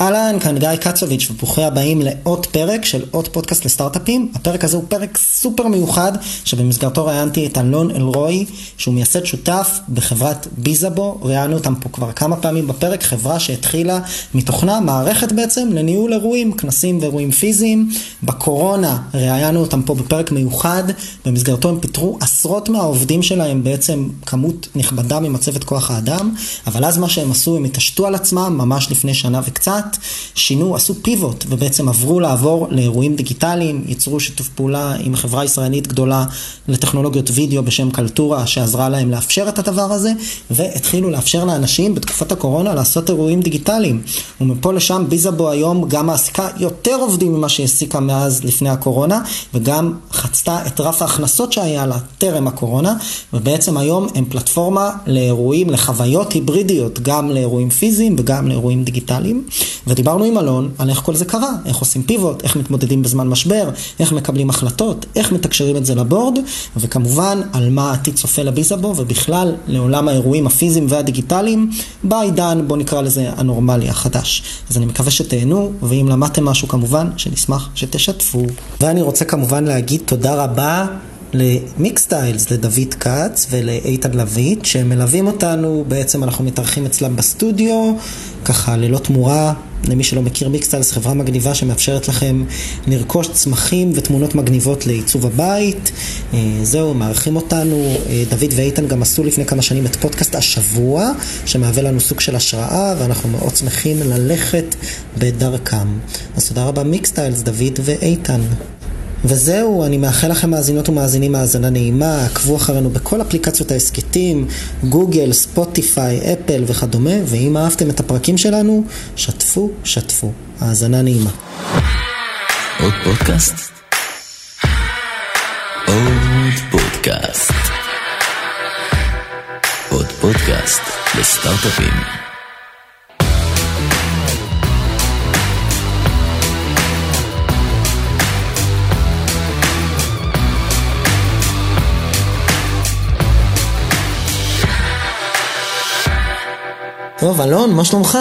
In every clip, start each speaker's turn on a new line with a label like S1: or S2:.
S1: אהלן, כאן גיא קצוביץ' וברוכים הבאים לעוד פרק של עוד פודקאסט לסטארט-אפים. הפרק הזה הוא פרק סופר מיוחד, שבמסגרתו ראיינתי את אלון אלרועי, שהוא מייסד שותף בחברת ביזאבו. ראיינו אותם פה כבר כמה פעמים בפרק, חברה שהתחילה מתוכנה מערכת בעצם לניהול אירועים, כנסים ואירועים פיזיים. בקורונה ראיינו אותם פה בפרק מיוחד, במסגרתו הם פיטרו עשרות מהעובדים שלהם, בעצם כמות נכבדה ממצבת כוח האדם, אבל אז מה שהם עשו, הם התעשתו על עצמם ממש לפני שנה וקצת. שינו, עשו פיבוט ובעצם עברו לעבור לאירועים דיגיטליים, יצרו שיתוף פעולה עם חברה ישראלית גדולה לטכנולוגיות וידאו בשם קלטורה שעזרה להם לאפשר את הדבר הזה והתחילו לאפשר לאנשים בתקופת הקורונה לעשות אירועים דיגיטליים. ומפה לשם ביזאבו היום גם מעסיקה יותר עובדים ממה שהעסיקה מאז לפני הקורונה וגם חצתה את רף ההכנסות שהיה לה טרם הקורונה ובעצם היום הם פלטפורמה לאירועים, לחוויות היברידיות גם לאירועים פיזיים וגם לאירועים דיגיטליים ודיברנו עם אלון על איך כל זה קרה, איך עושים פיבוט, איך מתמודדים בזמן משבר, איך מקבלים החלטות, איך מתקשרים את זה לבורד, וכמובן על מה העתיד צופה לביזאבו, ובכלל לעולם האירועים הפיזיים והדיגיטליים, בעידן, בוא נקרא לזה, הנורמלי החדש. אז אני מקווה שתהנו, ואם למדתם משהו כמובן, שנשמח שתשתפו. ואני רוצה כמובן להגיד תודה רבה למיקסטיילס, לדוד כץ ולאיתן לויט, שמלווים אותנו, בעצם אנחנו מתארחים אצלם בסטודיו, ככה ללא תמורה. למי שלא מכיר מיקסטיילס, חברה מגניבה שמאפשרת לכם לרכוש צמחים ותמונות מגניבות לעיצוב הבית. אה, זהו, מארחים אותנו. אה, דוד ואיתן גם עשו לפני כמה שנים את פודקאסט השבוע, שמהווה לנו סוג של השראה, ואנחנו מאוד שמחים ללכת בדרכם. אז תודה רבה מיקסטיילס, דוד ואיתן. וזהו, אני מאחל לכם מאזינות ומאזינים האזנה נעימה, עקבו אחרינו בכל אפליקציות ההסכתים, גוגל, ספוטיפיי, אפל וכדומה, ואם אהבתם את הפרקים שלנו, שתפו, שתפו. האזנה נעימה.
S2: עוד פודקאסט? עוד פודקאסט. עוד פודקאסט לסטארט-אפים.
S1: טוב, אלון, מה שלומך?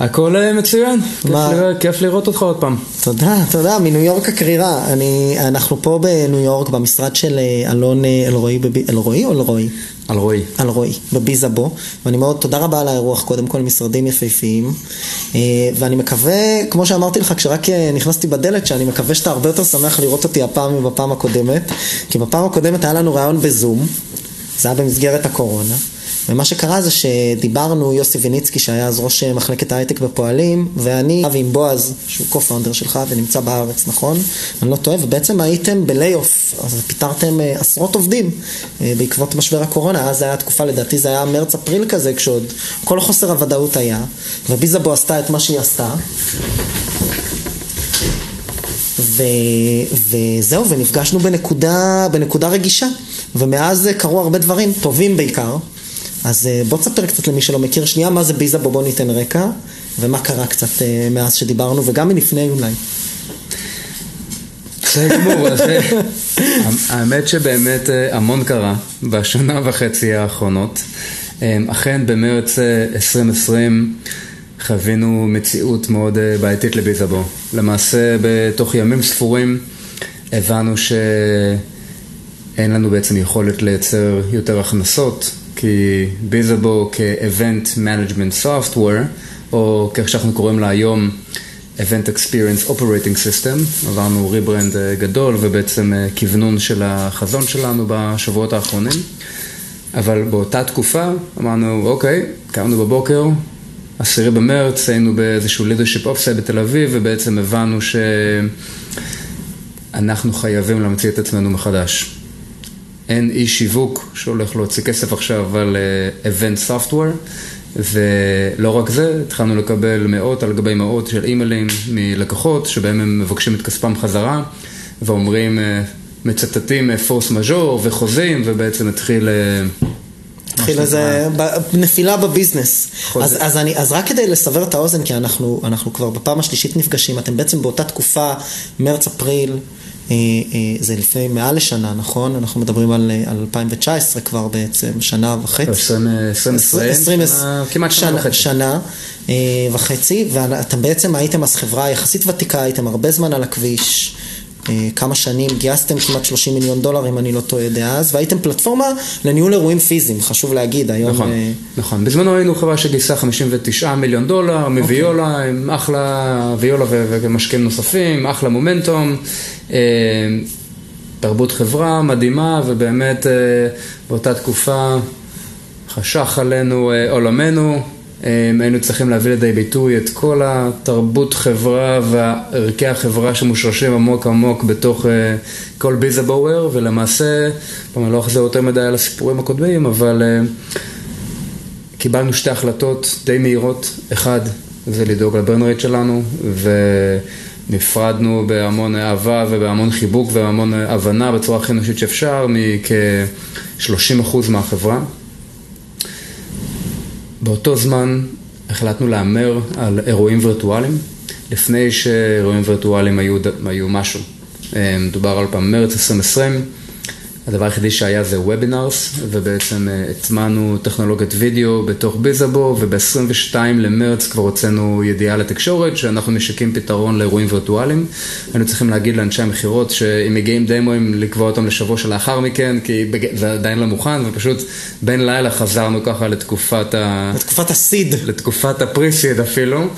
S3: הכל אה, מצוין, כיף,
S1: מה?
S3: לראות, כיף לראות אותך עוד פעם.
S1: תודה, תודה, מניו יורק הקרירה. אני, אנחנו פה בניו יורק במשרד של אה, אלון אה, אלרועי, אלרועי או אלרועי?
S3: על רועי.
S1: אלרועי, בביזאבו, ואני מאוד, תודה רבה על האירוח, קודם כל משרדים יפהפיים, ואני מקווה, כמו שאמרתי לך כשרק נכנסתי בדלת, שאני מקווה שאתה הרבה יותר שמח לראות אותי הפעם מבפעם הקודמת, כי בפעם הקודמת היה לנו ראיון בזום, זה היה במסגרת הקורונה. ומה שקרה זה שדיברנו, יוסי ויניצקי שהיה אז ראש מחלקת ההייטק בפועלים, ואני ועם בועז, שהוא co-founder שלך ונמצא בארץ, נכון? אני לא טועה, ובעצם הייתם בליי-אוף, אז פיטרתם אה, עשרות עובדים אה, בעקבות משבר הקורונה, אז זה היה תקופה, לדעתי זה היה מרץ-אפריל כזה, כשעוד כל חוסר הוודאות היה, וביזאבו עשתה את מה שהיא עשתה. ו... וזהו, ונפגשנו בנקודה, בנקודה רגישה, ומאז קרו הרבה דברים, טובים בעיקר. אז אה, בוא תספר קצת למי שלא מכיר שנייה מה זה ביזאבו, בוא ניתן רקע, ומה קרה קצת אה, מאז שדיברנו, וגם מלפני אולי.
S3: גמור, אז אה, האמת שבאמת המון קרה בשנה וחצי האחרונות. אכן במרץ אה, 2020 חווינו מציאות מאוד בעייתית לביזאבו. למעשה בתוך ימים ספורים הבנו שאין לנו בעצם יכולת לייצר יותר הכנסות, כי ביזאבו כ-Event Management Software, או כמו שאנחנו קוראים לה היום, Event Experience Operating System, עברנו ריברנד אה, גדול ובעצם אה, כוונון של החזון שלנו בשבועות האחרונים, אבל באותה תקופה אמרנו, אוקיי, קמנו בבוקר, עשירי במרץ, היינו באיזשהו leadership offset בתל אביב, ובעצם הבנו שאנחנו חייבים להמציא את עצמנו מחדש. אין אי שיווק שהולך להוציא כסף עכשיו על אה, event software, ולא רק זה, התחלנו לקבל מאות על גבי מאות של אימיילים מלקוחות, שבהם הם מבקשים את כספם חזרה, ואומרים, אה, מצטטים פורס מז'ור וחוזים, ובעצם התחיל... אה,
S1: התחיל איזה נפילה בביזנס. אז, אז, אני, אז רק כדי לסבר את האוזן, כי אנחנו, אנחנו כבר בפעם השלישית נפגשים, אתם בעצם באותה תקופה, מרץ-אפריל, אה, זה לפני מעל לשנה, נכון? אנחנו מדברים על 2019 כבר בעצם, שנה וחצי.
S3: 2020, כמעט שנה וחצי.
S1: שנה וחצי, ואתם בעצם הייתם אז חברה יחסית ותיקה, הייתם הרבה זמן על הכביש. אה, כמה שנים, גייסתם כמעט 30 מיליון דולר, אם אני לא טועה דאז, והייתם פלטפורמה לניהול אירועים פיזיים, חשוב להגיד, היום...
S3: נכון, אה... נכון. בזמנו היינו חברה שגייסה 59 מיליון דולר, מוויולה, okay. עם אחלה ויולה ומשקיעים נוספים, אחלה מומנטום, אה, תרבות חברה מדהימה, ובאמת אה, באותה תקופה חשך עלינו אה, עולמנו. היינו צריכים להביא לידי ביטוי את כל התרבות חברה וערכי החברה שמושרשים עמוק עמוק בתוך אה, כל ביזה בואוור, ולמעשה, אני לא אחזור יותר מדי על הסיפורים הקודמים, אבל אה, קיבלנו שתי החלטות די מהירות. אחד, זה לדאוג לברן רייט שלנו, ונפרדנו בהמון אהבה ובהמון חיבוק ובהמון הבנה בצורה הכי אנושית שאפשר, מכ-30% מהחברה. באותו זמן החלטנו להמר על אירועים וירטואליים, לפני שאירועים וירטואליים היו, היו משהו. אה, מדובר על פעם מרץ 2020. הדבר היחידי שהיה זה וובינארס, ובעצם אה, הטמענו טכנולוגיית וידאו בתוך ביזאבו, וב-22 למרץ כבר הוצאנו ידיעה לתקשורת שאנחנו משיקים פתרון לאירועים וירטואליים. היינו צריכים להגיד לאנשי המכירות שאם מגיעים דמוים לקבוע אותם לשבוע שלאחר מכן, כי זה עדיין לא מוכן, ופשוט בין לילה חזרנו ככה לתקופת ה...
S1: לתקופת הסיד.
S3: לתקופת הפרי-סיד אפילו.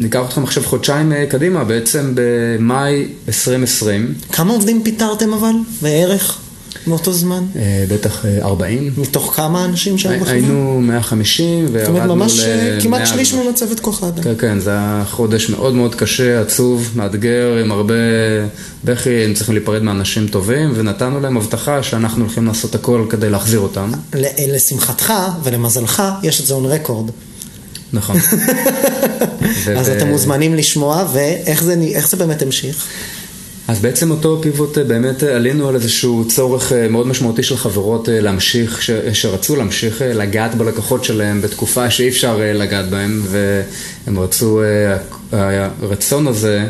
S3: ניקח אתכם עכשיו חודשיים אה, קדימה, בעצם במאי 2020.
S1: כמה עובדים פיטרתם אבל, בערך, מאותו זמן?
S3: אה, בטח 40.
S1: אה, מתוך כמה אנשים שהיו בחברה?
S3: היינו 150 וירדנו ל... זאת אומרת, ממש
S1: כמעט שליש ממצבת כוח האדם.
S3: כן, כן, זה היה חודש מאוד מאוד קשה, עצוב, מאתגר, עם הרבה בכי, הם צריכים להיפרד מאנשים טובים, ונתנו להם הבטחה שאנחנו הולכים לעשות הכל כדי להחזיר אותם.
S1: לשמחתך ולמזלך, יש את זה און רקורד.
S3: נכון.
S1: אז אתם מוזמנים לשמוע, ואיך זה, זה באמת המשיך?
S3: אז בעצם אותו פיבוט, אה, באמת אה, עלינו על איזשהו צורך אה, מאוד משמעותי של חברות להמשיך, ש, שרצו להמשיך לגעת בלקוחות שלהם בתקופה שאי אפשר לגעת בהם, והם רצו, הרצון הזה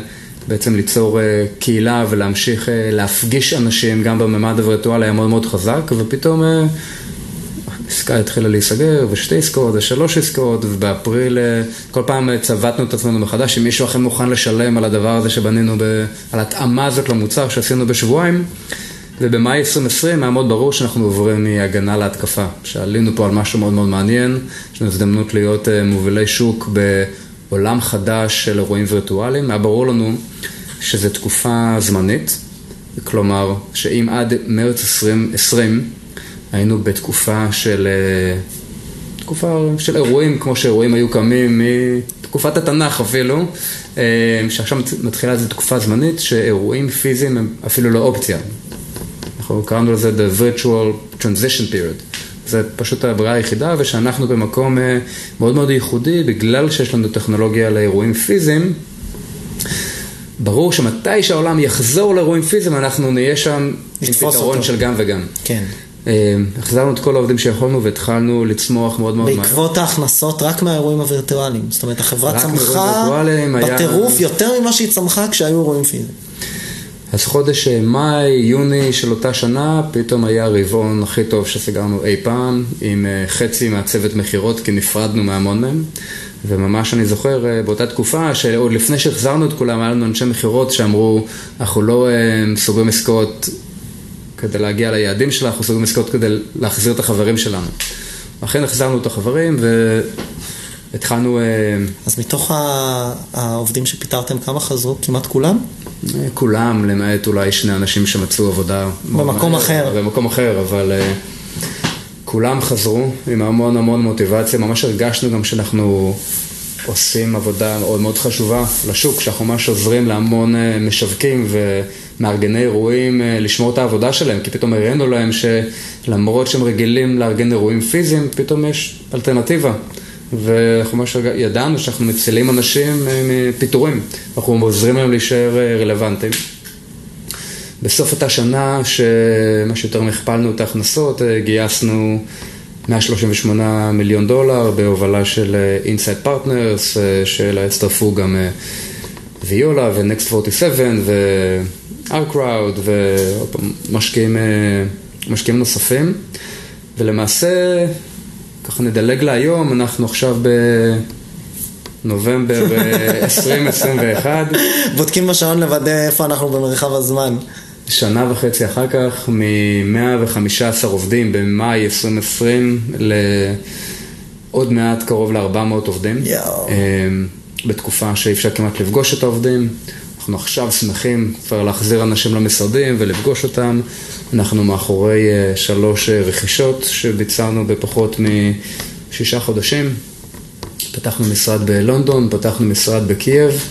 S3: בעצם ליצור קהילה ולהמשיך להפגיש אנשים גם בממד הווירטואלי היה מאוד מאוד חזק, ופתאום עסקה התחילה להיסגר, ושתי עסקאות, ושלוש עסקאות, ובאפריל אה, כל פעם אה, צבטנו את עצמנו מחדש, אם מישהו אכן מוכן לשלם על הדבר הזה שבנינו, ב... על ההתאמה הזאת למוצר שעשינו בשבועיים. ובמאי 2020 היה מאוד ברור שאנחנו עוברים מהגנה להתקפה, שעלינו פה על משהו מאוד מאוד מעניין, יש לנו הזדמנות להיות אה, מובילי שוק בעולם חדש של אירועים וירטואליים, היה ברור לנו שזו תקופה זמנית, כלומר שאם עד מרץ 2020 היינו בתקופה של, אה, תקופה של אירועים, כמו שאירועים היו קמים מתקופת התנ"ך אפילו, אה, שעכשיו מתחילה איזו תקופה זמנית, שאירועים פיזיים הם אפילו לא אופציה. אנחנו קראנו לזה The Virtual Transition Period. זה פשוט הברירה היחידה, ושאנחנו במקום אה, מאוד מאוד ייחודי, בגלל שיש לנו טכנולוגיה לאירועים פיזיים, ברור שמתי שהעולם יחזור לאירועים פיזיים, אנחנו נהיה שם עם פתרון אותו. של גם וגם.
S1: כן.
S3: אה, החזרנו את כל העובדים שיכולנו והתחלנו לצמוח מאוד מאוד
S1: מהר. בעקבות ההכנסות רק מהאירועים הווירטואליים. זאת אומרת, החברה צמחה בטירוף היה... יותר ממה שהיא צמחה כשהיו אירועים פיזיים.
S3: אז חודש אה, מאי, יוני של אותה שנה, פתאום היה הרבעון הכי טוב שסגרנו אי פעם, עם אה, חצי מהצוות מכירות, כי נפרדנו מהמון מהם. וממש אני זוכר באותה תקופה, שעוד לפני שהחזרנו את כולם, היה לנו אנשי מכירות שאמרו, אנחנו לא סוגרים עסקאות כדי להגיע ליעדים שלנו, אנחנו סוגרים עסקאות כדי להחזיר את החברים שלנו. אכן החזרנו את החברים והתחלנו... אה,
S1: אז מתוך העובדים שפיטרתם, כמה חזרו? כמעט כולם?
S3: אה, כולם, למעט אולי שני אנשים שמצאו עבודה.
S1: במקום אחר.
S3: במקום אחר, אבל אה, כולם חזרו עם המון המון מוטיבציה. ממש הרגשנו גם שאנחנו עושים עבודה מאוד מאוד חשובה לשוק, שאנחנו ממש עוזרים להמון משווקים ו... מארגני אירועים אה, לשמור את העבודה שלהם, כי פתאום הראינו להם שלמרות שהם רגילים לארגן אירועים פיזיים, פתאום יש אלטרנטיבה. ואנחנו ממש ידענו שאנחנו מצילים אנשים אה, מפיטורים, אנחנו עוזרים להם להישאר אה, רלוונטיים. בסוף אותה שנה, שמה שיותר מכפלנו את ההכנסות, גייסנו 138 מיליון דולר בהובלה של אינסייד פרטנרס, שאליה הצטרפו גם ויולה ונקסט 47 ו OurCrowd ומשקיעים משקיעים נוספים. ולמעשה, ככה נדלג להיום, אנחנו עכשיו בנובמבר 2021.
S1: בודקים בשעון לוודא איפה אנחנו במרחב הזמן.
S3: שנה וחצי אחר כך, מ-115 עובדים במאי 2020 לעוד מעט קרוב ל-400 עובדים.
S1: יואו.
S3: בתקופה שאי אפשר כמעט לפגוש את העובדים. אנחנו עכשיו שמחים כבר להחזיר אנשים למשרדים ולפגוש אותם. אנחנו מאחורי אה, שלוש אה, רכישות שביצענו בפחות משישה חודשים. פתחנו משרד בלונדון, פתחנו משרד בקייב.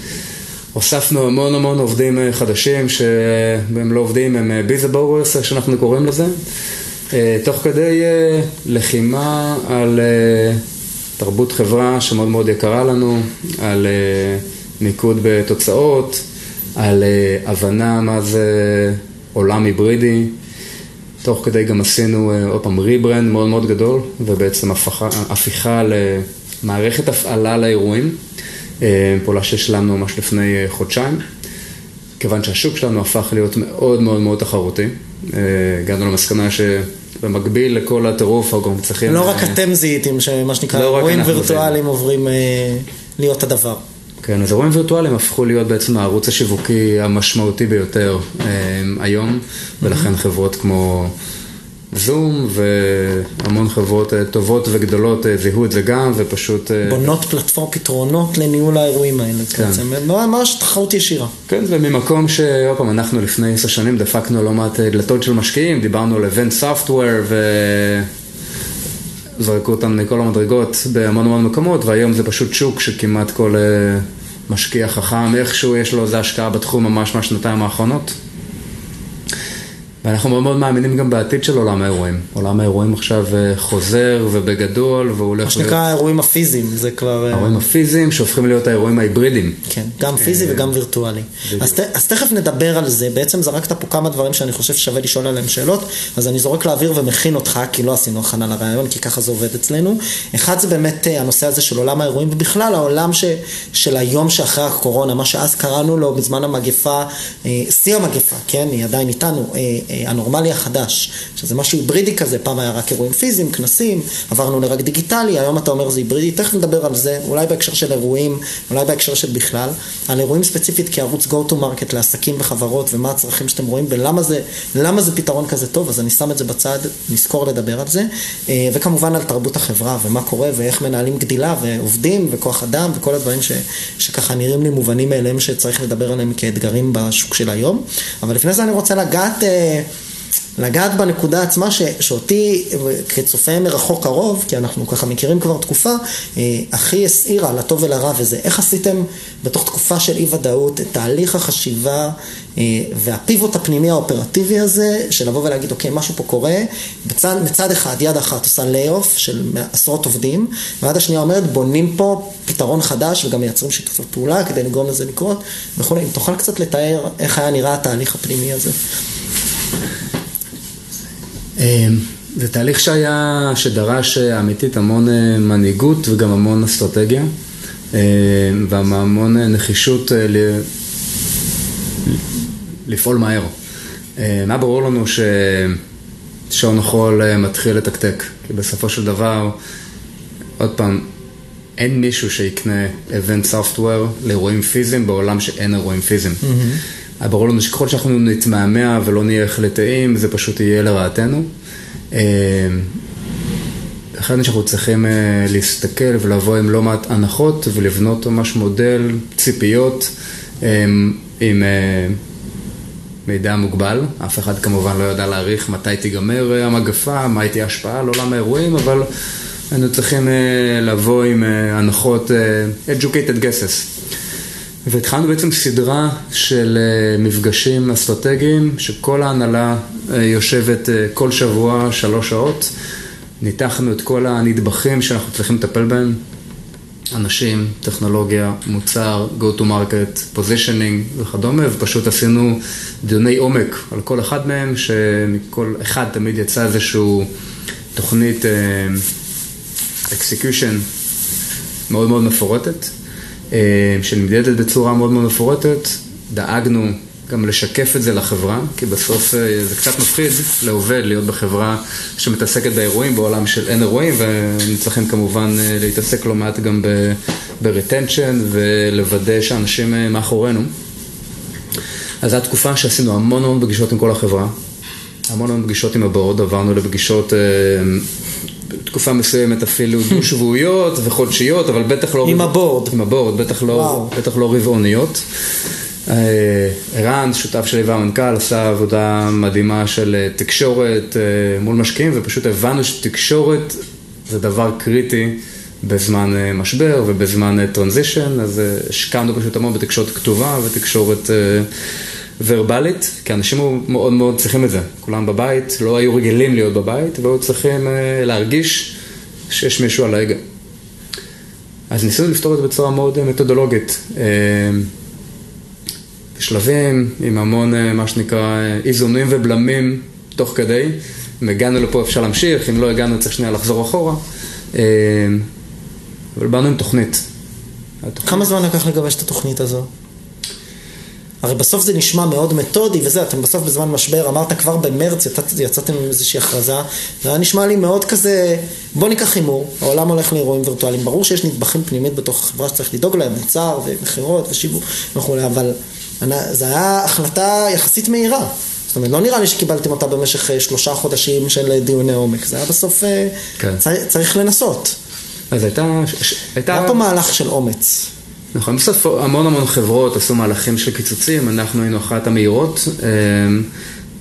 S3: הוספנו המון המון עובדים אה, חדשים שהם לא עובדים, הם Beesbours, איך שאנחנו קוראים לזה. תוך כדי לחימה על תרבות חברה שמאוד מאוד יקרה לנו, על מיקוד בתוצאות, על הבנה מה זה עולם היברידי. תוך כדי גם עשינו עוד פעם rebrand מאוד מאוד גדול, ובעצם הפכה, הפיכה למערכת הפעלה לאירועים, פעולה שהשלמנו ממש לפני חודשיים. כיוון שהשוק שלנו הפך להיות מאוד מאוד מאוד תחרותי, הגענו למסקנה שבמקביל לכל הטירוף אנחנו גם צריכים...
S1: לא רק אתם זיהיתם שמה שנקרא
S3: לא
S1: אירועים וירטואליים עוברים אה, להיות הדבר.
S3: כן, אז אירועים וירטואליים הפכו להיות בעצם הערוץ השיווקי המשמעותי ביותר אה, היום, ולכן חברות כמו זום והמון חברות אה, טובות וגדולות אה, זיהו את זה גם, ופשוט... אה,
S1: בונות פלטפורם פתרונות לניהול האירועים האלה.
S3: כן.
S1: בעצם ממש תחרות ישירה.
S3: כן, וממקום שעוד פעם, אנחנו לפני עשר שנים דפקנו לא מעט דלתות של משקיעים, דיברנו על event software וזרקו אותם מכל המדרגות בהמון המון מקומות, והיום זה פשוט שוק שכמעט כל משקיע חכם, איכשהו יש לו איזה השקעה בתחום ממש מהשנתיים האחרונות. ואנחנו מאוד מאוד מאמינים גם בעתיד של עולם האירועים. עולם האירועים עכשיו אה, חוזר ובגדול, והוא הולך
S1: מה שנקרא האירועים הפיזיים, זה כבר... אה,
S3: האירועים הפיזיים שהופכים להיות האירועים ההיברידיים.
S1: כן, גם פיזי וגם וירטואלי. אז, ת, אז תכף נדבר על זה, בעצם זרקת פה כמה דברים שאני חושב ששווה לשאול עליהם שאלות, אז אני זורק לאוויר ומכין אותך, כי לא עשינו הכנה לרעיון, כי ככה זה עובד אצלנו. אחד זה באמת אה, הנושא הזה של עולם האירועים, ובכלל העולם ש, של היום שאחרי הקורונה, מה שאז קראנו לו בזמן המגפה, אה, שיא המגפה, כן, היא עדיין איתנו, אה, אה, הנורמלי החדש, שזה משהו היברידי כזה, פעם היה רק אירועים פיזיים, כנסים, עברנו לרק דיגיטלי, היום אתה אומר זה היברידי, תכף נדבר על זה, אולי בהקשר של אירועים, אולי בהקשר של בכלל, על אירועים ספציפית כערוץ go to market לעסקים וחברות ומה הצרכים שאתם רואים ולמה זה, למה זה פתרון כזה טוב, אז אני שם את זה בצד, נזכור לדבר על זה, אה, וכמובן על תרבות החברה ומה קורה ואיך מנהלים גדילה ועובדים וכוח אדם וכל הדברים ש, שככה נראים לי מובנים מאליהם שצריך לדבר עליהם כאתגרים בשוק של היום, אבל לפני זה אני רוצה לגעת אה, לגעת בנקודה עצמה ש, שאותי כצופה מרחוק קרוב, כי אנחנו ככה מכירים כבר תקופה, אה, הכי הסעירה לטוב ולרע וזה איך עשיתם בתוך תקופה של אי ודאות את תהליך החשיבה אה, והפיבוט הפנימי האופרטיבי הזה, של לבוא ולהגיד אוקיי משהו פה קורה, בצד, מצד אחד יד אחת עושה לay-off של עשרות עובדים, ויד השנייה אומרת בונים פה פתרון חדש וגם מייצרים שיתופי פעולה כדי לגרום לזה לקרות וכולי, אם תוכל קצת לתאר איך היה נראה התהליך הפנימי הזה.
S3: זה תהליך שהיה, שדרש אה, אמיתית המון אה, מנהיגות וגם המון אסטרטגיה אה, והמון נחישות ל... לפעול מהר. היה ברור לנו ששעון החול מתחיל לתקתק, כי בסופו של דבר, עוד פעם, אין מישהו שיקנה event software לאירועים פיזיים בעולם שאין אירועים פיזיים. Mm-hmm. ברור לנו שככל שאנחנו נתמהמה ולא נהיה החלטאים, זה פשוט יהיה לרעתנו. אחד שאנחנו צריכים להסתכל ולבוא עם לא מעט הנחות ולבנות ממש מודל ציפיות עם מידע מוגבל. אף אחד כמובן לא יודע להעריך מתי תיגמר המגפה, מה תהיה ההשפעה על עולם האירועים, אבל היינו צריכים לבוא עם הנחות educated guesses. והתחלנו בעצם סדרה של מפגשים אסטרטגיים, שכל ההנהלה יושבת כל שבוע שלוש שעות. ניתחנו את כל הנדבכים שאנחנו צריכים לטפל בהם, אנשים, טכנולוגיה, מוצר, go to market, positioning וכדומה, ופשוט עשינו דיוני עומק על כל אחד מהם, שמכל אחד תמיד יצא איזושהי תוכנית execution מאוד מאוד מפורטת. אה, שנמדדת בצורה מאוד מאוד מפורטת, דאגנו גם לשקף את זה לחברה, כי בסוף אה, זה קצת מפחיד לעובד להיות בחברה שמתעסקת באירועים, בעולם של אין אירועים, וצריכים כמובן אה, להתעסק לא מעט גם ב-retention ולוודא שאנשים מאחורינו. אז זו התקופה שעשינו המון המון פגישות עם כל החברה, המון המון פגישות עם הבורד, עברנו לפגישות תקופה מסוימת אפילו דו-שבועיות וחודשיות, אבל בטח לא...
S1: עם הבורד.
S3: עם הבורד, בטח לא, בטח לא רבעוניות. אה, ערן, שותף שלי והמנכ"ל, עשה עבודה מדהימה של אה, תקשורת אה, מול משקיעים, ופשוט הבנו שתקשורת זה דבר קריטי בזמן משבר ובזמן טרנזישן, אז השקענו פשוט המון בתקשורת כתובה ותקשורת ורבלית, כי אנשים מאוד מאוד צריכים את זה. כולם בבית, לא היו רגילים להיות בבית, והיו צריכים להרגיש שיש מישהו על ההגה. אז ניסינו לפתור את זה בצורה מאוד מתודולוגית. בשלבים, עם המון, אה, מה שנקרא, איזונים ובלמים תוך כדי. אם הגענו לפה אפשר להמשיך, אם לא הגענו צריך שנייה לחזור אחורה. אה, אבל באנו עם תוכנית.
S1: כמה זמן לקח לגבש את התוכנית הזו? הרי בסוף זה נשמע מאוד מתודי וזה, אתם בסוף בזמן משבר, אמרת כבר במרץ, יצאת, יצאתם עם איזושהי הכרזה, זה היה נשמע לי מאוד כזה, בוא ניקח הימור, העולם הולך לאירועים וירטואליים, ברור שיש נדבכים פנימית בתוך החברה שצריך לדאוג להם, מוצר ומכירות ושיווק וכולי, אבל זו הייתה החלטה יחסית מהירה. זאת אומרת, לא נראה לי שקיבלתם אותה במשך אה, שלושה חודשים של דיוני עומק. זה היה בסוף, אה, כן. צריך, צריך לנסות.
S3: אז הייתה...
S1: הייתה... היה פה מהלך של אומץ.
S3: נכון, בסוף המון המון חברות עשו מהלכים של קיצוצים, אנחנו היינו אחת המהירות, אה,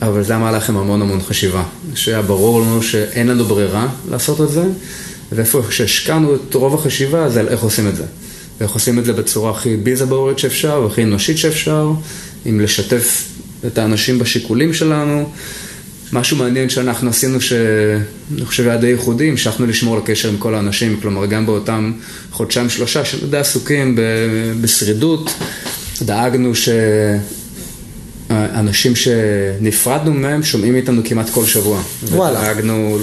S3: אבל זה היה מהלך עם המון המון חשיבה. שהיה ברור לנו שאין לנו ברירה לעשות את זה, ואיפה שהשקענו את רוב החשיבה זה על איך עושים את זה. ואיך עושים את זה בצורה הכי ביזבורית שאפשר, והכי אנושית שאפשר, עם לשתף את האנשים בשיקולים שלנו. משהו מעניין שאנחנו עשינו, שאני חושב היה די ייחודי, המשכנו לשמור על הקשר עם כל האנשים, כלומר גם באותם חודשיים שלושה שהיינו די עסוקים בשרידות, דאגנו שאנשים שנפרדנו מהם שומעים איתנו כמעט כל שבוע. וואלה. ודאגנו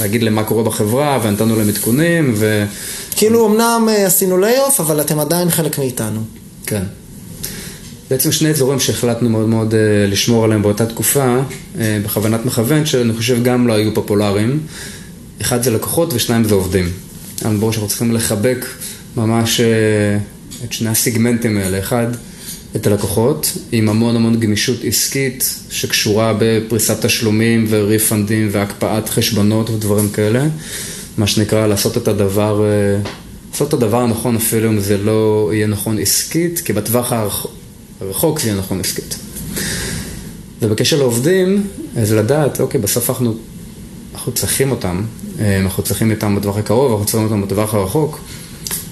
S3: להגיד להם מה קורה בחברה, ונתנו להם עדכונים, ו...
S1: כאילו אמנם אה, עשינו layoff, אבל אתם עדיין חלק מאיתנו.
S3: כן. בעצם שני אזורים שהחלטנו מאוד מאוד uh, לשמור עליהם באותה תקופה, uh, בכוונת מכוון, שאני חושב גם לא היו פופולריים. אחד זה לקוחות ושניים זה עובדים. אבל ברור שאנחנו צריכים לחבק ממש uh, את שני הסיגמנטים האלה. אחד, את הלקוחות, עם המון המון גמישות עסקית שקשורה בפריסת תשלומים וריפנדים והקפאת חשבונות ודברים כאלה. מה שנקרא לעשות את הדבר, אה, לעשות את הדבר הנכון אפילו אם זה לא יהיה נכון עסקית, כי בטווח הרחוק זה יהיה נכון עסקית. ובקשר לעובדים, אז לדעת, אוקיי, בסוף אנחנו, אנחנו צריכים אותם, אה, אנחנו צריכים אותם בטווח הקרוב, אנחנו צריכים אותם בטווח הרחוק,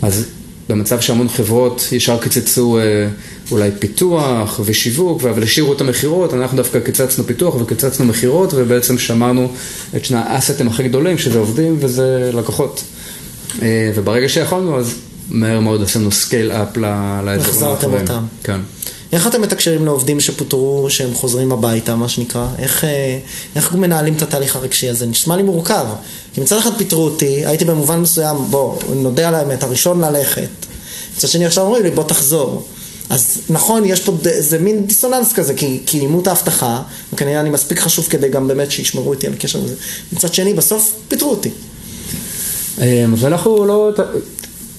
S3: אז במצב שהמון חברות ישר קיצצו אה, אולי פיתוח ושיווק, אבל השאירו את המכירות, אנחנו דווקא קיצצנו פיתוח וקיצצנו מכירות, ובעצם שמרנו את שני האסטים הכי גדולים, שזה עובדים וזה לקוחות. אה, וברגע שיכולנו, אז מהר מאוד עשינו scale up לאזורים
S1: האחרים. החזרתם אותם.
S3: כן.
S1: איך אתם מתקשרים לעובדים שפוטרו, שהם חוזרים הביתה, מה שנקרא? איך, אה, איך מנהלים את התהליך הרגשי הזה? נשמע לי מורכב. כי מצד אחד פיטרו אותי, הייתי במובן מסוים, בוא, נודה על האמת, הראשון ללכת. מצד שני עכשיו אומרים לי, בוא תחזור. אז נכון, יש פה איזה מין דיסוננס כזה, כי, כי אימות ההבטחה, וכנראה אני מספיק חשוב כדי גם באמת שישמרו איתי על הקשר הזה. מצד שני, בסוף פיטרו אותי.
S3: אה, אז אנחנו לא,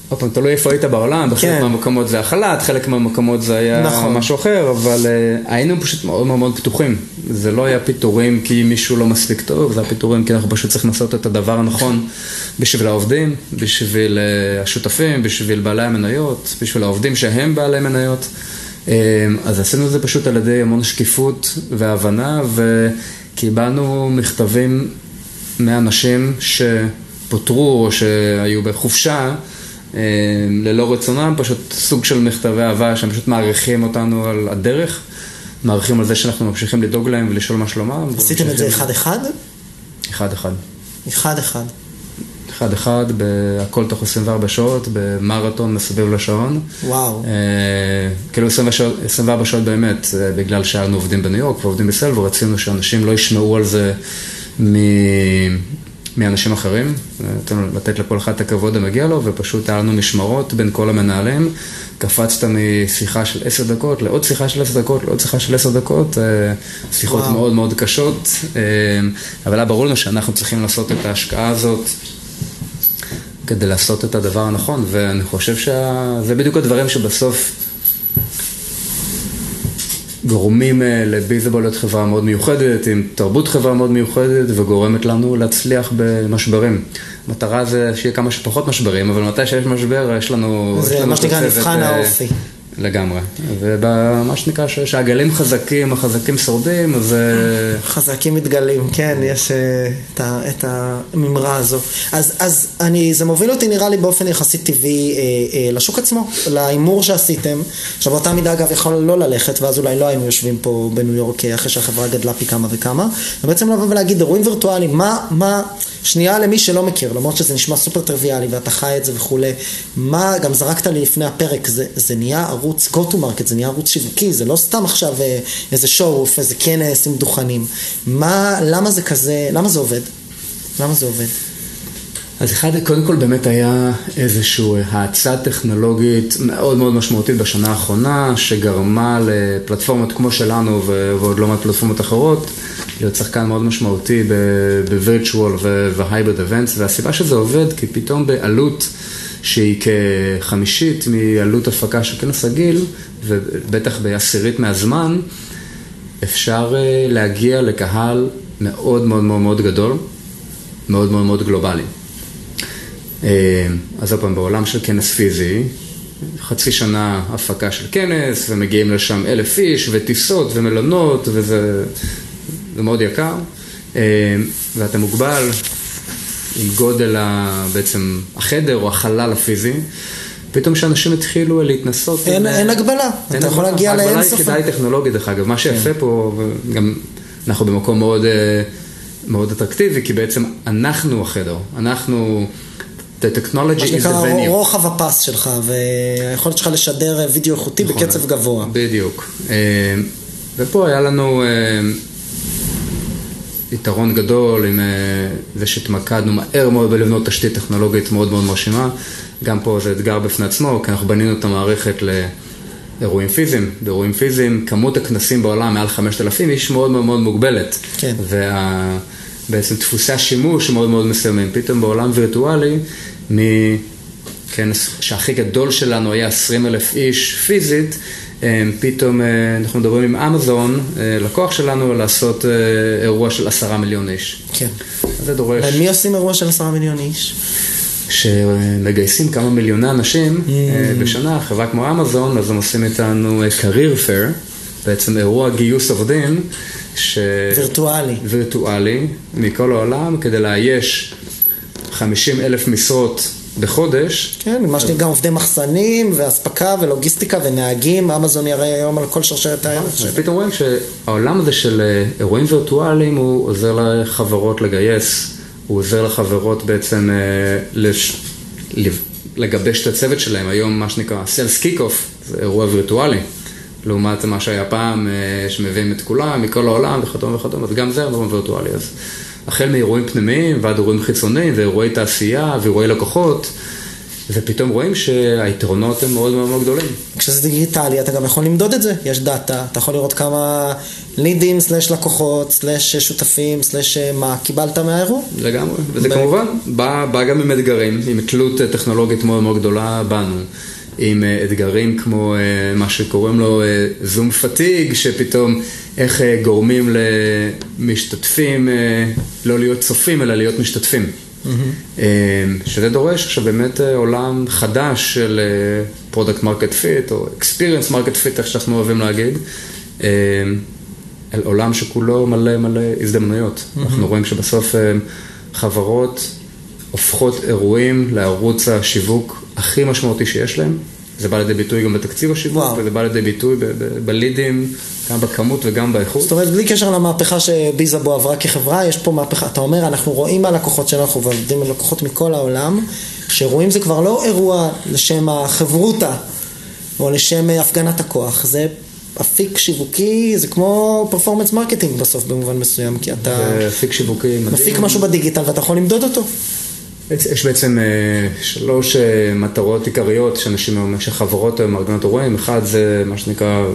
S3: עוד פעם, תלוי איפה היית בעולם, בחלק כן. מהמקומות זה החל"ת, חלק מהמקומות זה היה נכון. משהו אחר, אבל uh, היינו פשוט מאוד מאוד פתוחים. זה לא היה פיטורים כי מישהו לא מספיק טוב, זה היה פיטורים כי אנחנו פשוט צריכים לעשות את הדבר הנכון בשביל העובדים, בשביל uh, השותפים, בשביל בעלי המניות, בשביל העובדים שהם בעלי מניות. Uh, אז עשינו את זה פשוט על ידי המון שקיפות והבנה, וקיבלנו מכתבים מאנשים שפוטרו או שהיו בחופשה. אה, ללא רצונם, פשוט סוג של מכתבי אהבה שהם פשוט מעריכים אותנו על הדרך, מעריכים על זה שאנחנו ממשיכים לדאוג להם ולשאול מה שלומם.
S1: עשיתם את זה אחד-אחד?
S3: אחד-אחד.
S1: אחד-אחד.
S3: אחד-אחד, הכל תוך 24 שעות, במרתון מסביב לשעון.
S1: וואו. אה,
S3: כאילו 24 שעות באמת, אה, בגלל שהיינו עובדים בניו יורק ועובדים בסלב, ורצינו שאנשים לא ישמעו על זה מ... מאנשים אחרים, לתת לכל אחד את הכבוד המגיע לו, ופשוט היה לנו משמרות בין כל המנהלים. קפצת משיחה של עשר דקות לעוד שיחה של עשר דקות, לעוד שיחה של עשר דקות, שיחות וואו. מאוד מאוד קשות, אבל היה ברור לנו שאנחנו צריכים לעשות את ההשקעה הזאת כדי לעשות את הדבר הנכון, ואני חושב שזה בדיוק הדברים שבסוף גורמים אה, לביזבול להיות חברה מאוד מיוחדת, עם תרבות חברה מאוד מיוחדת, וגורמת לנו להצליח במשברים. המטרה זה שיהיה כמה שפחות משברים, אבל מתי שיש משבר, יש לנו...
S1: זה מה שנקרא מבחן אה, האופי.
S3: לגמרי. ומה שנקרא, שהגלים חזקים, החזקים שורדים, אז... אה,
S1: חזקים מתגלים, כן, יש את, את הממרה הזו. אז, אז אני, זה מוביל אותי נראה לי באופן יחסית טבעי אה, אה, לשוק עצמו, להימור שעשיתם. עכשיו באותה מידה אגב יכול לא ללכת, ואז אולי לא היינו יושבים פה בניו יורק אחרי שהחברה גדלה פי כמה וכמה. ובעצם לבוא ולהגיד אירועים וירטואליים, מה, מה... שנייה למי שלא מכיר, למרות שזה נשמע סופר טריוויאלי ואתה חי את זה וכולי, מה, גם זרקת לי לפני הפרק, זה, זה נהיה ערוץ go to market, זה נהיה ערוץ שיווקי, זה לא סתם עכשיו אה, איזה שואו, איזה כנס עם דוכנים. מה, למה זה כזה, למה זה עובד? למה זה עובד?
S3: אז אחד, קודם כל באמת היה איזושהי האצה טכנולוגית מאוד מאוד משמעותית בשנה האחרונה, שגרמה לפלטפורמות כמו שלנו ועוד לא מעט פלטפורמות אחרות, להיות שחקן מאוד משמעותי ב-virtual ו-hybrid events, והסיבה שזה עובד, כי פתאום בעלות שהיא כחמישית מעלות הפקה של כנס הגיל, ובטח בעשירית מהזמן, אפשר אה, להגיע לקהל מאוד מאוד מאוד מאוד גדול, מאוד מאוד מאוד גלובלי. אה, אז עוד פעם, בעולם של כנס פיזי, חצי שנה הפקה של כנס, ומגיעים לשם אלף איש, וטיסות, ומלונות, וזה מאוד יקר, אה, ואתה מוגבל עם גודל ה, בעצם החדר או החלל הפיזי. פתאום שאנשים התחילו להתנסות.
S1: אין, אין הגבלה, אין אתה יכול להגיע לאין
S3: סוף. ההגבלה היא כדאי טכנולוגית, דרך אגב. מה שיפה כן. פה, גם אנחנו במקום מאוד, אה, מאוד אטרקטיבי, כי בעצם אנחנו החדר. אנחנו... The technology is the venue. מה שנקרא
S1: רוחב הפס שלך, והיכולת שלך לשדר וידאו איכותי נכון, בקצב גבוה.
S3: בדיוק. אה, ופה היה לנו אה, יתרון גדול עם זה שהתמקדנו מהר מאוד בלבנות תשתית טכנולוגית מאוד מאוד מרשימה. גם פה זה אתגר בפני עצמו, כי אנחנו בנינו את המערכת לאירועים פיזיים. באירועים פיזיים, כמות הכנסים בעולם מעל 5,000 איש מאוד מאוד מאוד מוגבלת.
S1: כן.
S3: וה... בעצם דפוסי השימוש מאוד מאוד מסוימים. פתאום בעולם וירטואלי, מכנס שהכי גדול שלנו היה 20 אלף איש פיזית, פתאום אה, אנחנו מדברים עם אמזון, אה, לקוח שלנו, לעשות אה, אירוע של עשרה מיליון איש.
S1: כן.
S3: זה דורש...
S1: ומי עושים אירוע של עשרה מיליון איש?
S3: שמגייסים כמה מיליוני אנשים mm. בשנה, חברה כמו אמזון, אז הם עושים איתנו career fair, בעצם אירוע גיוס עובדים.
S1: ש... וירטואלי.
S3: וירטואלי, מכל העולם, כדי לאייש 50 אלף משרות בחודש.
S1: כן, מה שנקרא גם עובדי מחסנים, ואספקה, ולוגיסטיקה, ונהגים, אמזון יראה היום על כל שרשרת הערך
S3: שלו. פתאום רואים שהעולם הזה של אה, אירועים וירטואליים, הוא עוזר לחברות לגייס, הוא עוזר לחברות בעצם אה, לש... לגבש את הצוות שלהם. היום מה שנקרא Sales Kick-Off, זה אירוע וירטואלי. לעומת מה שהיה פעם, אה, שמביאים את כולם, מכל העולם וכדומה וכדומה, אז גם זה לא וירטואלי. אז החל מאירועים פנימיים ועד אירועים חיצוניים ואירועי תעשייה ואירועי לקוחות. ופתאום רואים שהיתרונות הם מאוד מאוד גדולים.
S1: כשזה דיגיטלי אתה גם יכול למדוד את זה, יש דאטה, אתה יכול לראות כמה לידים, סלאש לקוחות, סלאש שותפים, סלאש אה, מה קיבלת מהאירוע.
S3: לגמרי, וזה ב... כמובן בא, בא גם עם אתגרים, עם תלות טכנולוגית מאוד מאוד גדולה בנו. עם אה, אתגרים כמו אה, מה שקוראים לו זום פתיג, שפתאום איך גורמים למשתתפים לא להיות צופים אלא להיות משתתפים. Mm-hmm. שזה דורש עכשיו באמת עולם חדש של product market fit או experience market fit, איך שאנחנו אוהבים להגיד. אל עולם שכולו מלא מלא הזדמנויות. Mm-hmm. אנחנו רואים שבסוף חברות הופכות אירועים לערוץ השיווק הכי משמעותי שיש להם. זה בא לידי ביטוי גם בתקציב השיווק, וואו. וזה בא לידי ביטוי בלידים, גם בכמות וגם באיכות.
S1: זאת אומרת, בלי קשר למהפכה שביזאבו עברה כחברה, יש פה מהפכה. אתה אומר, אנחנו רואים מהלקוחות שלנו, אנחנו עובדים עם לקוחות מכל העולם, שאירועים זה כבר לא אירוע לשם החברותה, או לשם הפגנת הכוח, זה אפיק שיווקי, זה כמו performance marketing בסוף במובן מסוים, כי אתה
S3: אפיק שיווקי מדהים.
S1: מפיק משהו בדיגיטל ואתה יכול למדוד אותו.
S3: יש בעצם אה, שלוש אה, מטרות עיקריות שאנשים, שחברות היום מארגנות אירועים, אחד זה מה שנקרא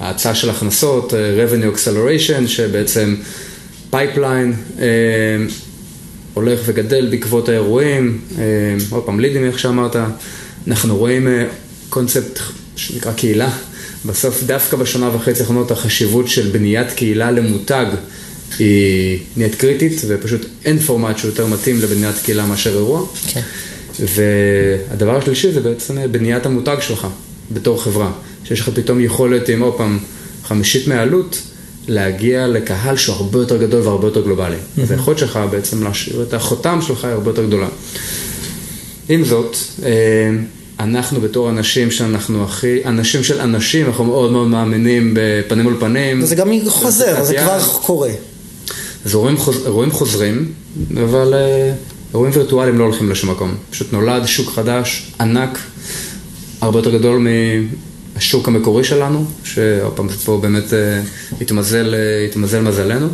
S3: האצה של הכנסות, אה, revenue acceleration, שבעצם pipeline הולך וגדל בעקבות האירועים, עוד פעם לידים איך שאמרת, אנחנו רואים קונספט שנקרא קהילה, בסוף דווקא בשנה וחצי האחרונות החשיבות של בניית קהילה למותג היא נהיית קריטית, ופשוט אין פורמט שהוא יותר מתאים לבניית קהילה מאשר אירוע.
S1: כן.
S3: והדבר השלישי זה בעצם בניית המותג שלך בתור חברה, שיש לך פתאום יכולת עם עוד פעם חמישית מהעלות להגיע לקהל שהוא הרבה יותר גדול והרבה יותר גלובלי. אז היכולת שלך בעצם להשאיר את החותם שלך היא הרבה יותר גדולה. עם זאת, אה, אנחנו בתור אנשים שאנחנו הכי, אנשים של אנשים, אנחנו מאוד מאוד מאמינים בפנים מול פנים.
S1: וזה גם חוזר, זה. כבר קורה.
S3: אז אירועים, חוז... אירועים חוזרים, אבל אה, אירועים וירטואליים לא הולכים לשום מקום. פשוט נולד שוק חדש, ענק, הרבה יותר גדול מהשוק המקורי שלנו, שעוד פעם, פה באמת אה, התמזל, אה, התמזל מזלנו,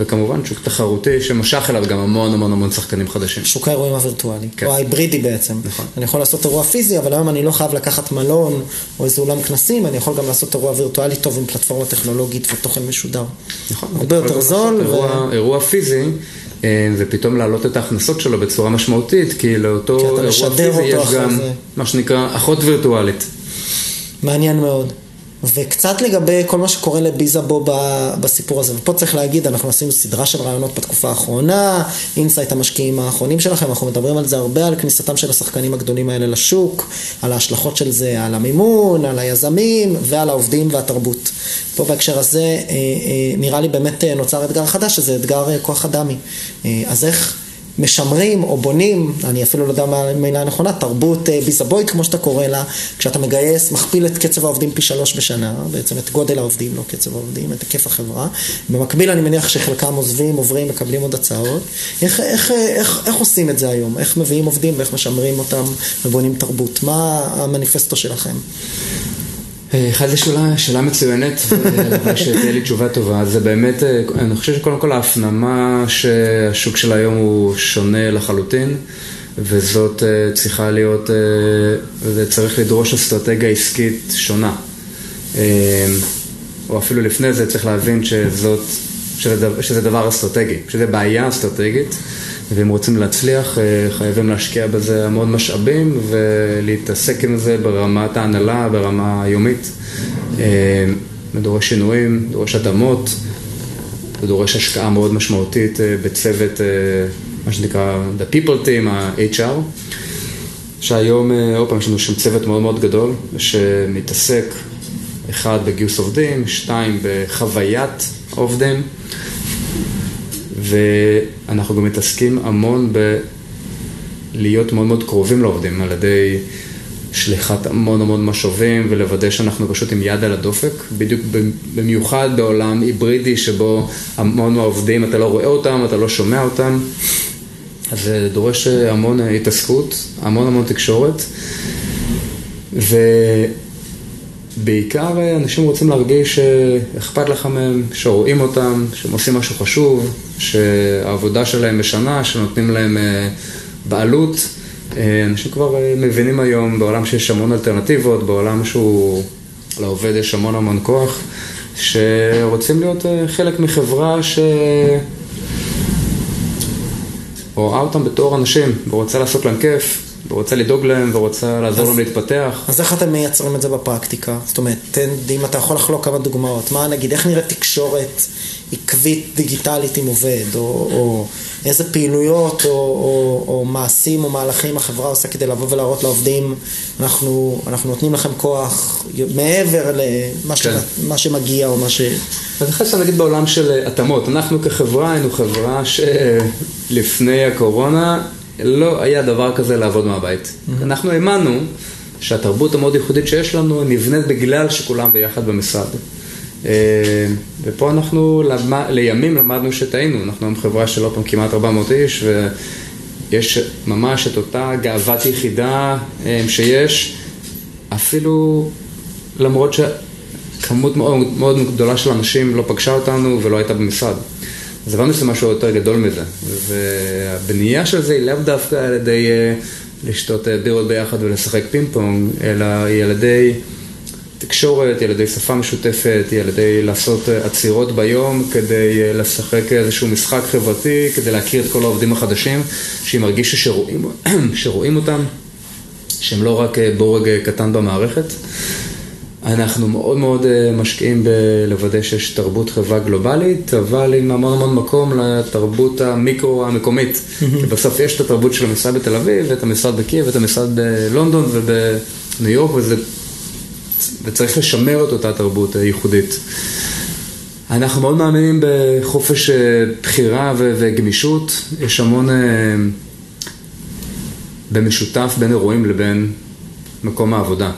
S3: וכמובן שוק תחרותי שמשך אליו גם המון המון המון שחקנים חדשים.
S1: שוק האירועים הווירטואלי,
S3: כן.
S1: או ההיברידי בעצם.
S3: נכון.
S1: אני יכול לעשות אירוע פיזי, אבל היום אני לא חייב לקחת מלון או איזה אולם כנסים, אני יכול גם לעשות אירוע וירטואלי טוב עם פלטפורמה טכנולוגית ותוכן משודר.
S3: נכון.
S1: הרבה יותר זול.
S3: אירוע, אירוע פיזי, אה, ופתאום להעלות את ההכנסות שלו בצורה משמעותית, כי לאותו
S1: כי
S3: אירוע פיזי יש גם
S1: זה.
S3: מה שנקרא אחות וירטואלית.
S1: מעניין מאוד. וקצת לגבי כל מה שקורה לביזאבו בסיפור הזה, ופה צריך להגיד, אנחנו עשינו סדרה של ראיונות בתקופה האחרונה, Insight המשקיעים האחרונים שלכם, אנחנו מדברים על זה הרבה, על כניסתם של השחקנים הגדולים האלה לשוק, על ההשלכות של זה, על המימון, על היזמים ועל העובדים והתרבות. פה בהקשר הזה, אה, אה, נראה לי באמת אה, נוצר אתגר חדש, שזה אתגר כוח אדמי. אז איך... משמרים או בונים, אני אפילו לא יודע מה המילה הנכונה, תרבות אה, ביזאבואית כמו שאתה קורא לה, כשאתה מגייס, מכפיל את קצב העובדים פי שלוש בשנה, בעצם את גודל העובדים, לא קצב העובדים, את היקף החברה. במקביל אני מניח שחלקם עוזבים, עוברים, מקבלים עוד הצעות. איך, איך, איך, איך עושים את זה היום? איך מביאים עובדים ואיך משמרים אותם ובונים תרבות? מה המניפסטו שלכם?
S3: אה, אחד זו שאלה, מצוינת, שתהיה לי תשובה טובה. זה באמת, אה, אני חושב שקודם כל ההפנמה שהשוק של היום הוא שונה לחלוטין, וזאת אה, צריכה להיות, וזה צריך לדרוש אסטרטגיה עסקית שונה. או אפילו לפני זה צריך להבין שזאת, שזה דבר אסטרטגי, שזה בעיה אסטרטגית, ואם רוצים להצליח אה, חייבים להשקיע בזה המון משאבים ולהתעסק עם זה ברמת ההנהלה, ברמה היומית. אה, זה דורש שינויים, דורש התאמות, זה דורש השקעה מאוד משמעותית אה, בצוות, אה, מה שנקרא The People Team, ה-HR. שהיום, אה, עוד פעם, יש לנו שם צוות מאוד מאוד גדול, שמתעסק, אחד, בגיוס עובדים, שתיים, בחוויית עובדים, ואנחנו גם מתעסקים המון בלהיות מאוד מאוד קרובים לעובדים, על ידי שליחת המון המון משאבים, ולוודא שאנחנו פשוט עם יד על הדופק, בדיוק במיוחד בעולם היברידי, שבו המון מהעובדים, אתה לא רואה אותם, אתה לא שומע אותם. אז זה דורש המון התעסקות, המון המון תקשורת, ובעיקר אנשים רוצים להרגיש שאכפת לך מהם, שרואים אותם, שהם עושים משהו חשוב, שהעבודה שלהם משנה, שנותנים להם אה, בעלות. אה, אנשים כבר אה, מבינים היום בעולם שיש המון אלטרנטיבות, בעולם שהוא, לעובד יש המון המון כוח, שרוצים להיות אה, חלק מחברה ש... רואה אותם בתור אנשים, ורוצה לעשות להם כיף, ורוצה לדאוג להם, ורוצה לעזור להם להתפתח.
S1: אז איך אתם מייצרים את זה בפרקטיקה? זאת אומרת, תן, אם אתה יכול לחלוק כמה דוגמאות, מה נגיד, איך נראית תקשורת עקבית דיגיטלית עם עובד, או, או איזה פעילויות או, או, או מעשים או מהלכים החברה עושה כדי לבוא ולהראות לעובדים, אנחנו, אנחנו נותנים לכם כוח מעבר למה ש,
S3: כן.
S1: מה שמגיע או מה ש...
S3: אז אחרי זה נגיד בעולם של אה, התאמות, אנחנו כחברה היינו חברה שלפני הקורונה לא היה דבר כזה לעבוד מהבית. אנחנו האמנו שהתרבות המאוד ייחודית שיש לנו נבנית בגלל שכולם ביחד במשרד. אה, ופה אנחנו למ- לימים למדנו שטעינו, אנחנו היום חברה של עוד פעם כמעט 400 איש ויש ממש את אותה גאוות יחידה אה, שיש, אפילו למרות ש... כמות מאוד, מאוד גדולה של אנשים לא פגשה אותנו ולא הייתה במשרד. אז הבנו שזה משהו יותר גדול מזה. והבנייה של זה היא לאו דווקא על ידי אה, לשתות אה, בירות ביחד ולשחק פינג פונג, אלא היא על ידי תקשורת, היא על ידי שפה משותפת, היא על ידי לעשות אה, עצירות ביום כדי לשחק איזשהו משחק חברתי, כדי להכיר את כל העובדים החדשים, שהם ירגישו שרואים, שרואים אותם, שהם לא רק בורג קטן במערכת. אנחנו מאוד מאוד אה, משקיעים בלוודא שיש תרבות חברה גלובלית, אבל עם המון המון מקום לתרבות המיקרו המקומית. כי בסוף יש את התרבות של המשרד בתל אביב, ואת המשרד בקייב, ואת המשרד בלונדון ובניו יורק, וזה, וצריך לשמר את אותה תרבות ייחודית. אנחנו מאוד מאמינים בחופש אה, בחירה וגמישות, יש המון אה, במשותף בין אירועים לבין מקום העבודה.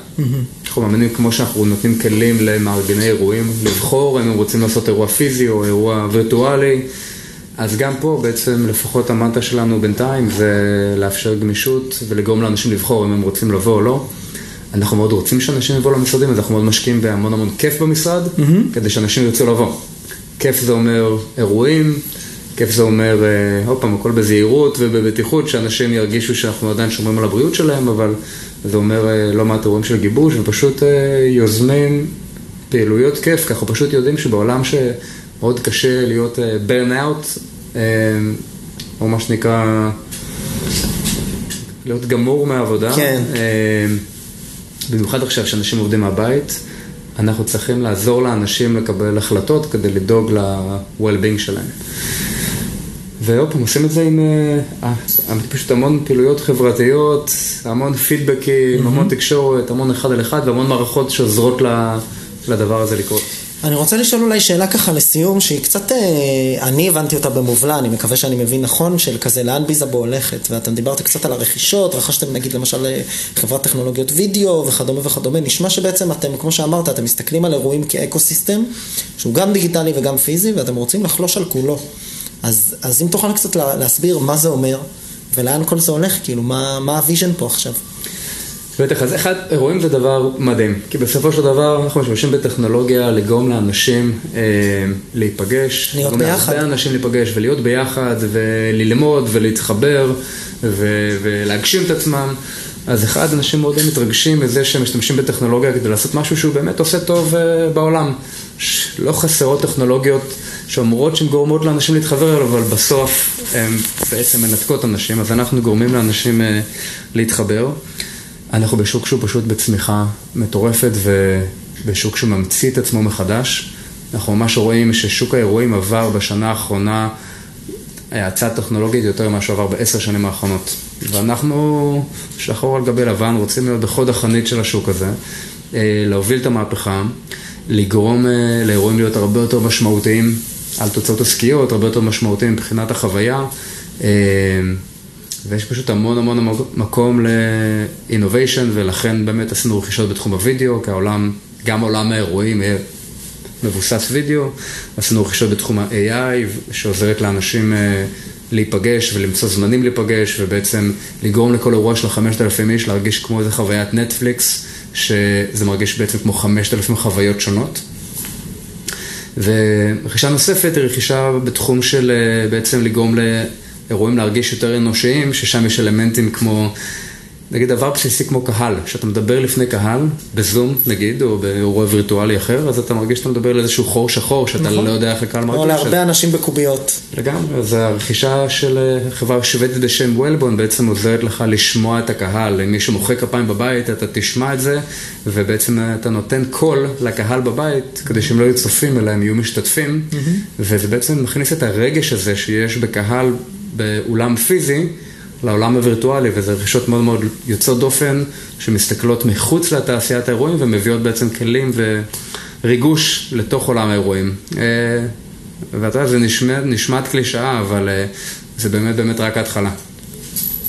S3: אנחנו מאמינים כמו שאנחנו נותנים כלים למארגני אירועים, לבחור אם הם רוצים לעשות אירוע פיזי או אירוע וירטואלי, אז גם פה בעצם לפחות המנטה שלנו בינתיים זה לאפשר גמישות ולגרום לאנשים לבחור אם הם רוצים לבוא או לא. אנחנו מאוד רוצים שאנשים יבואו למשרדים, אז אנחנו מאוד משקיעים בהמון המון כיף במשרד. כדי שאנשים ירצו לבוא. כיף זה אומר אירועים, כיף זה אומר, אה, עוד פעם, הכל בזהירות ובבטיחות, שאנשים ירגישו שאנחנו עדיין שומרים על הבריאות שלהם, אבל זה אומר אה, לא מעט אירועים של גיבוש, ופשוט אה, יוזמים פעילויות כיף, ככה פשוט יודעים שבעולם שמאוד קשה להיות burn out, או מה שנקרא, להיות גמור מהעבודה.
S1: כן.
S3: במיוחד עכשיו שאנשים עובדים מהבית, אנחנו צריכים לעזור לאנשים לקבל החלטות כדי לדאוג ל-well-being שלהם. ועוד פעם, עושים את זה עם אה, אה פשוט המון פעילויות חברתיות, המון פידבקים, mm-hmm. המון תקשורת, המון אחד על אחד והמון מערכות שעוזרות לדבר הזה לקרות.
S1: אני רוצה לשאול אולי שאלה ככה לסיום, שהיא קצת, אה, אני הבנתי אותה במובלע, אני מקווה שאני מבין נכון, של כזה לאן ביזאבו הולכת, ואתם דיברת קצת על הרכישות, רכשתם נגיד למשל אה, חברת טכנולוגיות וידאו וכדומה וכדומה, נשמע שבעצם אתם, כמו שאמרת, אתם מסתכלים על אירועים כ eco שהוא גם דיגיטלי וגם פיזי, ואתם רוצים לחלוש על כולו. אז, אז אם תוכל קצת להסביר מה זה אומר, ולאן כל זה הולך, כאילו, מה, מה ה vision פה עכשיו?
S3: בטח, אז אחד, אירועים זה דבר מדהים, כי בסופו של דבר אנחנו משתמשים בטכנולוגיה לגרום לאנשים אה, להיפגש,
S1: להיות ביחד,
S3: להרבה אנשים להיפגש ולהיות ביחד וללמוד ולהתחבר ו- ולהגשים את עצמם. אז אחד, אנשים מאוד מתרגשים מזה שהם משתמשים בטכנולוגיה כדי לעשות משהו שהוא באמת עושה טוב אה, בעולם. לא חסרות טכנולוגיות שאומרות שהן גורמות לאנשים להתחבר אליו, אבל בסוף הן בעצם מנתקות אנשים, אז אנחנו גורמים לאנשים uh, להתחבר. אנחנו בשוק שהוא פשוט בצמיחה מטורפת ובשוק שממציא את עצמו מחדש. אנחנו ממש רואים ששוק האירועים עבר בשנה האחרונה האצה טכנולוגית יותר ממה שעבר בעשר שנים האחרונות. ואנחנו שחור על גבי לבן רוצים להיות בחוד החנית של השוק הזה, אה, להוביל את המהפכה, לגרום אה, לאירועים להיות הרבה יותר משמעותיים על תוצאות עסקיות, הרבה יותר משמעותיים מבחינת החוויה. אה, ויש פשוט המון המון מקום ל-innovation, ולכן באמת עשינו רכישות בתחום הוידאו, כי העולם, גם עולם האירועים יהיה מבוסס וידאו. עשינו רכישות בתחום ה-AI, שעוזרת לאנשים אה, להיפגש ולמצוא זמנים להיפגש, ובעצם לגרום לכל אירוע של 5,000 איש להרגיש כמו איזה חוויית נטפליקס, שזה מרגיש בעצם כמו 5,000 חוויות שונות. ורכישה נוספת היא רכישה בתחום של אה, בעצם לגרום לאירועים להרגיש יותר אנושיים, ששם יש אלמנטים כמו נגיד דבר בסיסי כמו קהל, כשאתה מדבר לפני קהל, בזום נגיד, או באירוע וירטואלי אחר, אז אתה מרגיש שאתה מדבר לאיזשהו חור שחור, שאתה נכון. לא יודע איך הקהל
S1: מרגיש. או להרבה ש... אנשים בקוביות.
S3: לגמרי, אז הרכישה של אה, חברה שוודית בשם וולבון בעצם עוזרת לך לשמוע את הקהל. אם מישהו מוחא כפיים בבית, אתה תשמע את זה, ובעצם אתה נותן קול לקהל בבית, כדי שהם לא יהיו צופים, אלא הם יהיו משתתפים, mm-hmm. וזה בעצם מכניס את הרגש הזה שיש בקהל באולם פיזי. לעולם הווירטואלי, וזה רכישות מאוד מאוד יוצאות דופן, שמסתכלות מחוץ לתעשיית האירועים ומביאות בעצם כלים וריגוש לתוך עולם האירועים. אה, ואתה יודע, זה נשמע, נשמעת קלישאה, אבל אה, זה באמת באמת רק ההתחלה.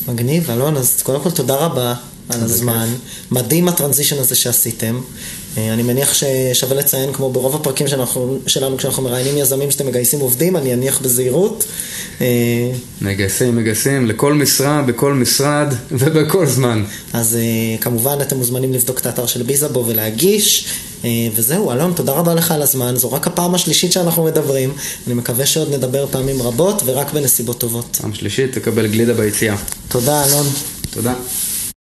S1: מגניב, אלון, אז קודם כל תודה רבה על הזמן. מדהים הטרנזישן הזה שעשיתם. אה, אני מניח ששווה לציין, כמו ברוב הפרקים שאנחנו, שלנו כשאנחנו מראיינים יזמים שאתם מגייסים עובדים, אני אניח בזהירות.
S3: אה, מגייסים, מגייסים, לכל משרה, בכל משרד ובכל זמן.
S1: אז אה, כמובן אתם מוזמנים לבדוק את האתר של ביזאבו ולהגיש. וזהו, אלון, תודה רבה לך על הזמן, זו רק הפעם השלישית שאנחנו מדברים, אני מקווה שעוד נדבר פעמים רבות ורק בנסיבות טובות.
S3: פעם שלישית, תקבל גלידה ביציאה.
S1: תודה, אלון.
S3: תודה.